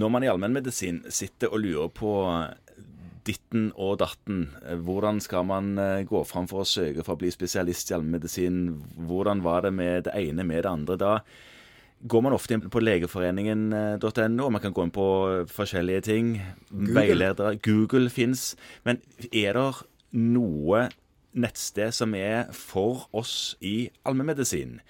Når man i allmennmedisin sitter og lurer på ditten og datten, hvordan skal man eh, gå fram for å søke for å bli spesialist i allmennmedisin? Hvordan var det med det ene med det andre? Da går man ofte inn på legeforeningen.no, og man kan gå inn på forskjellige ting. Google. Veiledere. Google fins. Men er det noe nettsted som er for oss i allmennmedisin?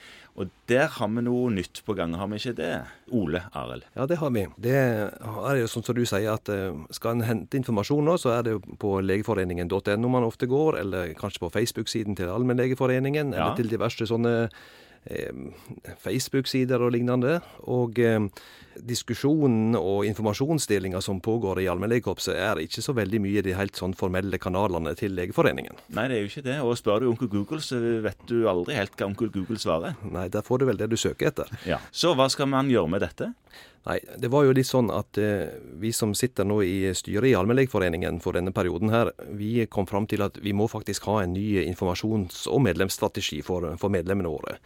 Og der har vi noe nytt på gang, har vi ikke det? Ole Arild? Ja, det har vi. Det er jo sånn som du sier, at eh, skal en hente informasjon nå, så er det på legeforeningen.no man ofte går, eller kanskje på Facebook-siden til Allmennlegeforeningen, Ja. eller til diverse sånne Facebook-sider og lignende. Og eh, diskusjonen og informasjonsdelinga som pågår i allmennlegekorpset, er ikke så veldig mye i de helt sånn formelle kanalene til Legeforeningen. Nei, det er jo ikke det. Og spør du onkel Google, så vet du aldri helt hva onkel Google svarer. Nei, der får du vel det du søker etter. Ja. Så hva skal man gjøre med dette? Nei, det var jo litt sånn at eh, vi som sitter nå i styret i Allmennlegeforeningen for denne perioden her, vi kom fram til at vi må faktisk ha en ny informasjons- og medlemsstrategi for, for medlemmene våre.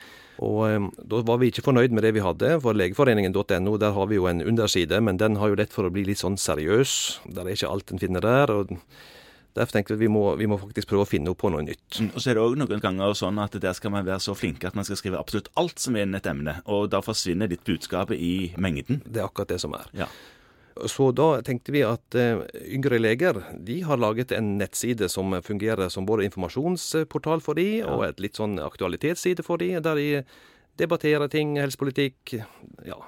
Og da var vi ikke fornøyd med det vi hadde, for legeforeningen.no der har vi jo en underside, men den har jo lett for å bli litt sånn seriøs. Der er ikke alt en finner der. og Derfor tenkte vi vi må, vi må faktisk prøve å finne opp på noe nytt. Og så er det òg noen ganger sånn at der skal man være så flinke at man skal skrive absolutt alt som er innen et emne, og da forsvinner litt budskapet i mengden. Det er akkurat det som er. Ja. Så da tenkte vi at eh, yngre leger de har laget en nettside som fungerer som både informasjonsportal for de, og et litt sånn aktualitetsside for de, der de debatterer ting, helsepolitikk, ja,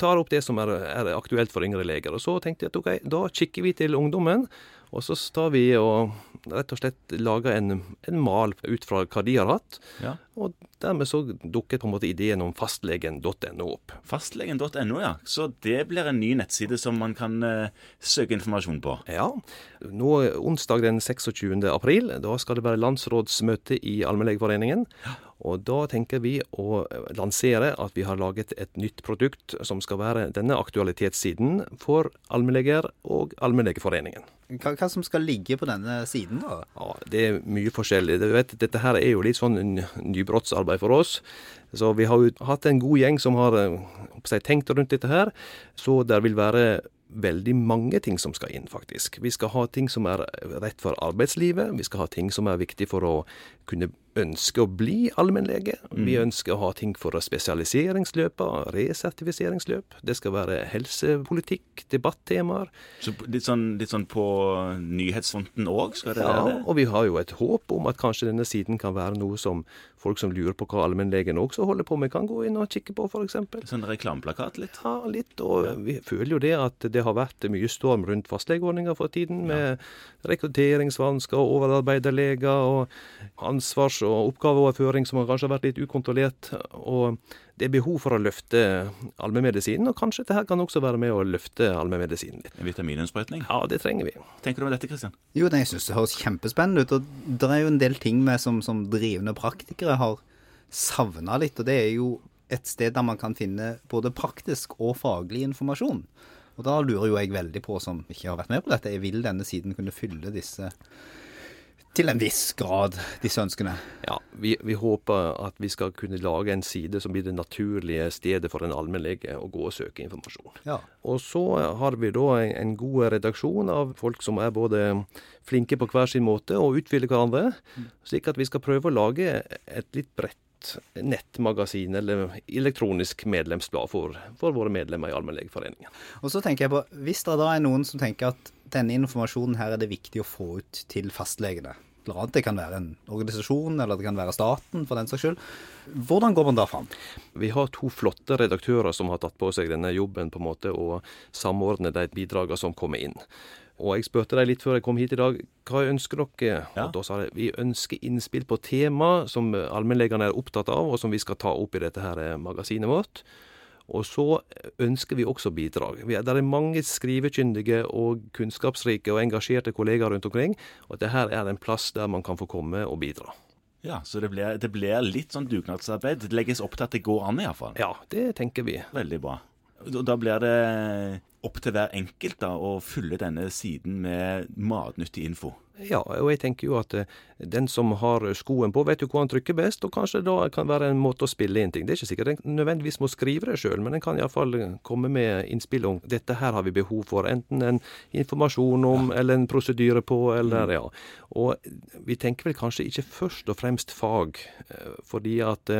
tar opp det som er, er aktuelt for yngre leger. Og så tenkte jeg at ok, da kikker vi til ungdommen, og så tar vi og rett og slett lager en, en mal ut fra hva de har hatt. Ja. Og dermed så dukket på en måte ideen om fastlegen.no opp. Fastlegen.no, ja. Så det blir en ny nettside som man kan uh, søke informasjon på. Ja. Nå onsdag den 26. april, da skal det være landsrådsmøte i Allmennlegeforeningen. Og da tenker vi å lansere at vi har laget et nytt produkt som skal være denne aktualitetssiden for allmennleger og Allmennlegeforeningen. Hva, hva som skal ligge på denne siden, da? Ja, Det er mye forskjellig. Du vet, dette her er jo litt sånn nybrottsarbeid for oss. Så vi har jo hatt en god gjeng som har seg, tenkt rundt dette her. Så det vil være veldig mange ting som skal inn, faktisk. Vi skal ha ting som er rett for arbeidslivet. Vi skal ha ting som er viktig for å kunne ønske å bli allmennlege. Vi ønsker å ha ting for spesialiseringsløper, resertifiseringsløp. Det skal være helsepolitikk, debattemaer. Så litt sånn, litt sånn på nyhetsfronten òg, Ja, være og vi har jo et håp om at kanskje denne siden kan være noe som folk som lurer på hva allmennlegen også holder på med, kan gå inn og kikke på, f.eks. Sånn reklameplakat litt? Ja, litt. Og vi føler jo det at det har vært mye storm rundt fastlegeordninga for tiden, med rekrutteringsvansker og overarbeiderleger og ansvars- og oppgaveoverføring som har kanskje vært litt ukontrollert. Og det er behov for å løfte allmennmedisinen, og kanskje dette kan også være med å løfte allmennmedisinen litt. En vitamininnsprøytning? Ja, det trenger vi. Tenker du om dette, Kristian? Jo, nei, jeg syns det høres kjempespennende ut. Og det er jo en del ting vi som, som drivende praktikere har savna litt. Og det er jo et sted der man kan finne både praktisk og faglig informasjon. Og da lurer jo jeg veldig på, som ikke har vært med på dette, jeg vil denne siden kunne fylle disse til en viss grad, disse ønskene? Ja, vi, vi håper at vi skal kunne lage en side som blir det naturlige stedet for en allmennlege å gå og søke informasjon. Ja. Og så har vi da en, god redaksjon av folk som er både flinke på hver sin måte og utfyller hverandre, slik at vi skal prøve å lage et litt bredt nettmagasin eller elektronisk medlemsblad for, for våre medlemmer i Allmennlegeforeningen. Og så tenker jeg på, hvis det da er noen som tenker at denne informasjonen her er det viktig å få ut til fastlegene, eller annet, det kan være en organisasjon, eller det kan være staten, for den saks skyld, hvordan går man da fram? Vi har to flotte redaktører som har tatt på seg denne jobben på en måte, å samordne de bidragene som kommer inn. Og jeg spurte dem litt før jeg kom hit i dag, hva ønsker dere? Ja. Og da sa de vi ønsker innspill på tema som allmennlegene er opptatt av, og som vi skal ta opp i dette her eh, magasinet vårt. Og så ønsker vi også bidrag. Det er, mange skrivekyndige og kunnskapsrike og engasjerte kollegaer rundt omkring, og dette er en plass der man kan få komme og bidra. Ja, så det blir, det blir litt sånn dugnadsarbeid. Det legges opp til at det går an, iallfall. Ja, det tenker vi. Veldig bra. Da blir det opp til hver enkelt da, å fylle denne siden med matnyttig info. Ja, og jeg tenker jo at eh, den som har skoen på, vet jo hvor han trykker best, og kanskje da kan være en måte å spille inn ting. Det er ikke sikkert en nødvendigvis må skrive det sjøl, men en kan iallfall komme med innspill om dette her har vi behov for. Enten en informasjon om, eller en prosedyre på, eller ja. Og vi tenker vel kanskje ikke først og fremst fag, eh, fordi at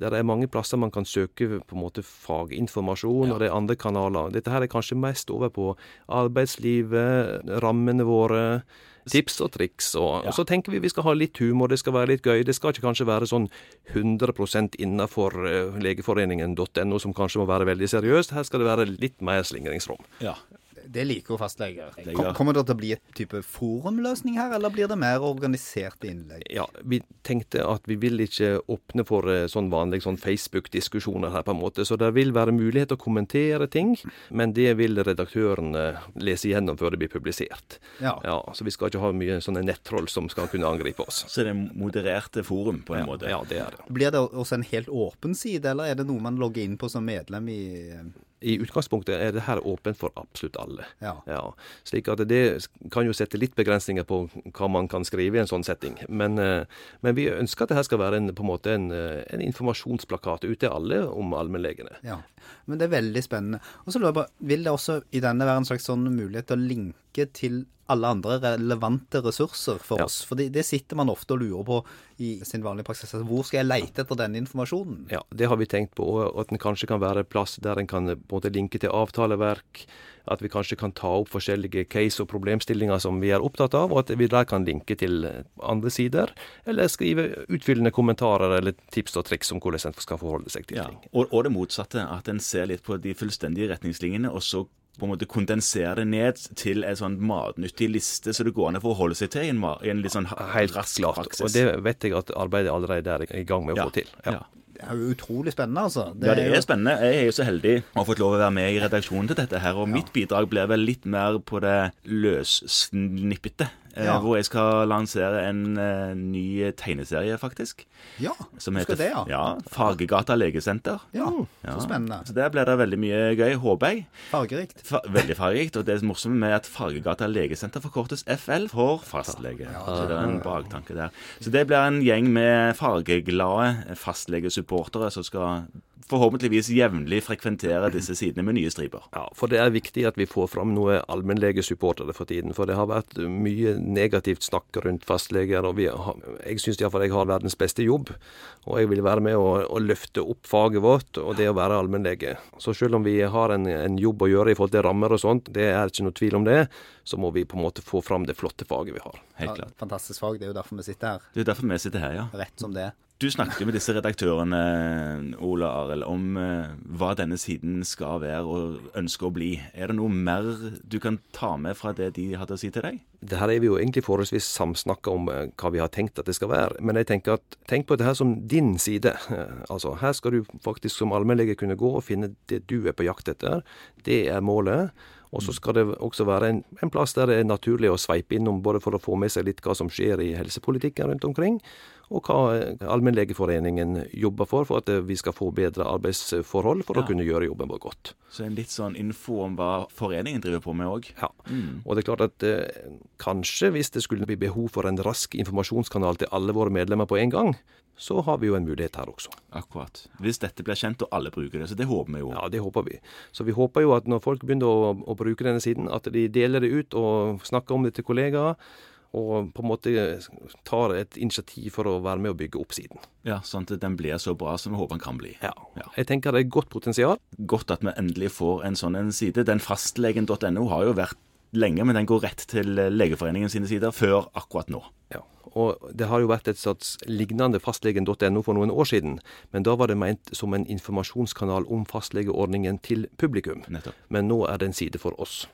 det er mange plasser man kan søke på en måte faginformasjon, og det er andre kanaler. Dette her er kanskje mest over på arbeidslivet, rammene våre, tips og triks. Og, og så tenker vi vi skal ha litt humor, det skal være litt gøy. Det skal ikke kanskje være sånn 100 innafor uh, legeforeningen.no, som kanskje må være veldig seriøst. Her skal det være litt mer slingringsrom. Ja, Det liker jo fastleger. Kom, kommer det til å bli et type forumløsning her, eller blir det mer organiserte innlegg? Ja, vi tenkte at vi vil ikke åpne for eh, sånn vanlige sånn Facebook-diskusjoner her, på en måte. Så det vil være mulighet til å kommentere ting, men det vil redaktøren eh, lese gjennom før det blir publisert. Ja. Ja, Så vi skal ikke ha mye sånne nettroll som skal kunne angripe oss. Så det er modererte forum, på en måte. Ja, det er det. Blir det også en helt åpen side, eller er det noe man logger inn på som medlem i I utgangspunktet er det her åpent for absolutt alle. Ja. Ja, slik at det kan jo sette litt begrensninger på hva man kan skrive i en sånn setting. Men, eh, men vi ønsker at det her skal være en, på en måte en, eh, en informasjonsplakat ut til alle om allmennlegene. Ja, men det er veldig spennende. Og så lurer jeg på, Vil det også i denne være en slags sånn mulighet til å linke til alle andre relevante ressurser for Ja. oss? For det sitter man ofte og lurer på i sin vanlige praksis. Altså, Hvor skal jeg leite etter denne informasjonen? Ja, Det har vi tenkt på, og at den kanskje kan være en plass der en kan eh, på en måte linke til avtaleverk. At vi kanskje kan ta opp forskjellige case og problemstillinger som vi er opptatt av, og at vi der kan linke til eh, andre sider. Eller skrive utfyllende kommentarer eller tips og triks om hvordan en skal forholde seg til Ja. Og, og det motsatte, at en ser litt på de fullstendige retningslinjene, og så på en måte kondensere det ned til en sånn matnyttig liste, så det går an å forholde seg til i en, i en litt sånn Helt rask klart. praksis. Og det vet jeg at arbeidet allerede er i gang med å ja. få til. Ja. Det er jo utrolig spennende, altså. ja, det jo- er spennende. Jeg er jo så heldig å ha fått lov å være med i redaksjonen til dette her, og mitt bidrag blir vel litt mer på det løssnippete. Eh, Ja. Hvor jeg skal lansere en uh, ny tegneserie, faktisk. Ja, Som heter det, ja. ja, Fargegata legesenter. Ja, Ja. så spennende. Så der blir det veldig mye gøy, håper jeg. Fargerikt. Fa veldig fargerikt. Og det er morsomme med at Fargegata legesenter forkortes FL for fastlege. Så det er en baktanke der. Så det blir en gjeng med fargeglade fastlegesupportere som skal forhåpentligvis jevnlig frekventere disse sidene med nye striper. Ja, for det er viktig at vi får fram noe allmennlegesupportere for tiden. For det har vært mye negativt snakk rundt fastleger, og vi har, jeg syns iallfall jeg har verdens beste jobb. Og jeg vil være med å, å løfte opp faget vårt og det å være allmennlege. Så selv om vi har en, en jobb å gjøre i forhold til rammer og sånt, det er ikke noe tvil om det, så må vi på en måte få fram det flotte faget vi har. Helt Ja, klart. fantastisk fag. Det er jo derfor vi sitter her. Det er derfor vi sitter her, ja. Rett som det er. Du snakket jo med disse redaktørene, Ola Arild, om eh, hva denne siden skal være og ønsker å bli. Er det noe mer du kan ta med fra det de hadde å si til deg? Det her er vi jo egentlig forholdsvis samsnakka om eh, hva vi har tenkt at det skal være. Men jeg tenker at tenk på det her som din side. Eh, Altså, Her skal du faktisk som allmennlege kunne gå og finne det du er på jakt etter. Det er målet. Og så skal det også være en, en plass der det er naturlig å sveipe innom, både for å få med seg litt hva som skjer i helsepolitikken rundt omkring, og hva eh, Allmennlegeforeningen jobber for, for at eh, vi skal få bedre arbeidsforhold for Ja. å kunne gjøre jobben vår godt. Så en litt sånn info om hva foreningen driver på med òg. Ja, og det er klart at eh, kanskje hvis det skulle bli behov for en rask informasjonskanal til alle våre medlemmer på en gang, så har vi jo en mulighet her også. Akkurat. Hvis dette blir kjent og alle bruker det. Så det håper vi jo. Ja, det håper vi. Så vi håper jo at når folk begynner å, å bruke denne siden, at de deler det ut og snakker om det til kollegaer, og på en måte tar et initiativ for å være med å bygge opp siden. Ja, Sånn at den blir så bra som vi håper den kan bli. Ja. Ja. Jeg tenker det er godt potensial. Godt at vi endelig får en sånn en side. Den fastlegen.no har jo vært lenge, men den går rett til Legeforeningen sine sider før akkurat nå. Ja. Og det har jo vært et slags lignende fastlegen.no for noen år siden, men da var det ment som en informasjonskanal om fastlegeordningen til publikum. Nettopp. Men nå er det en side for oss.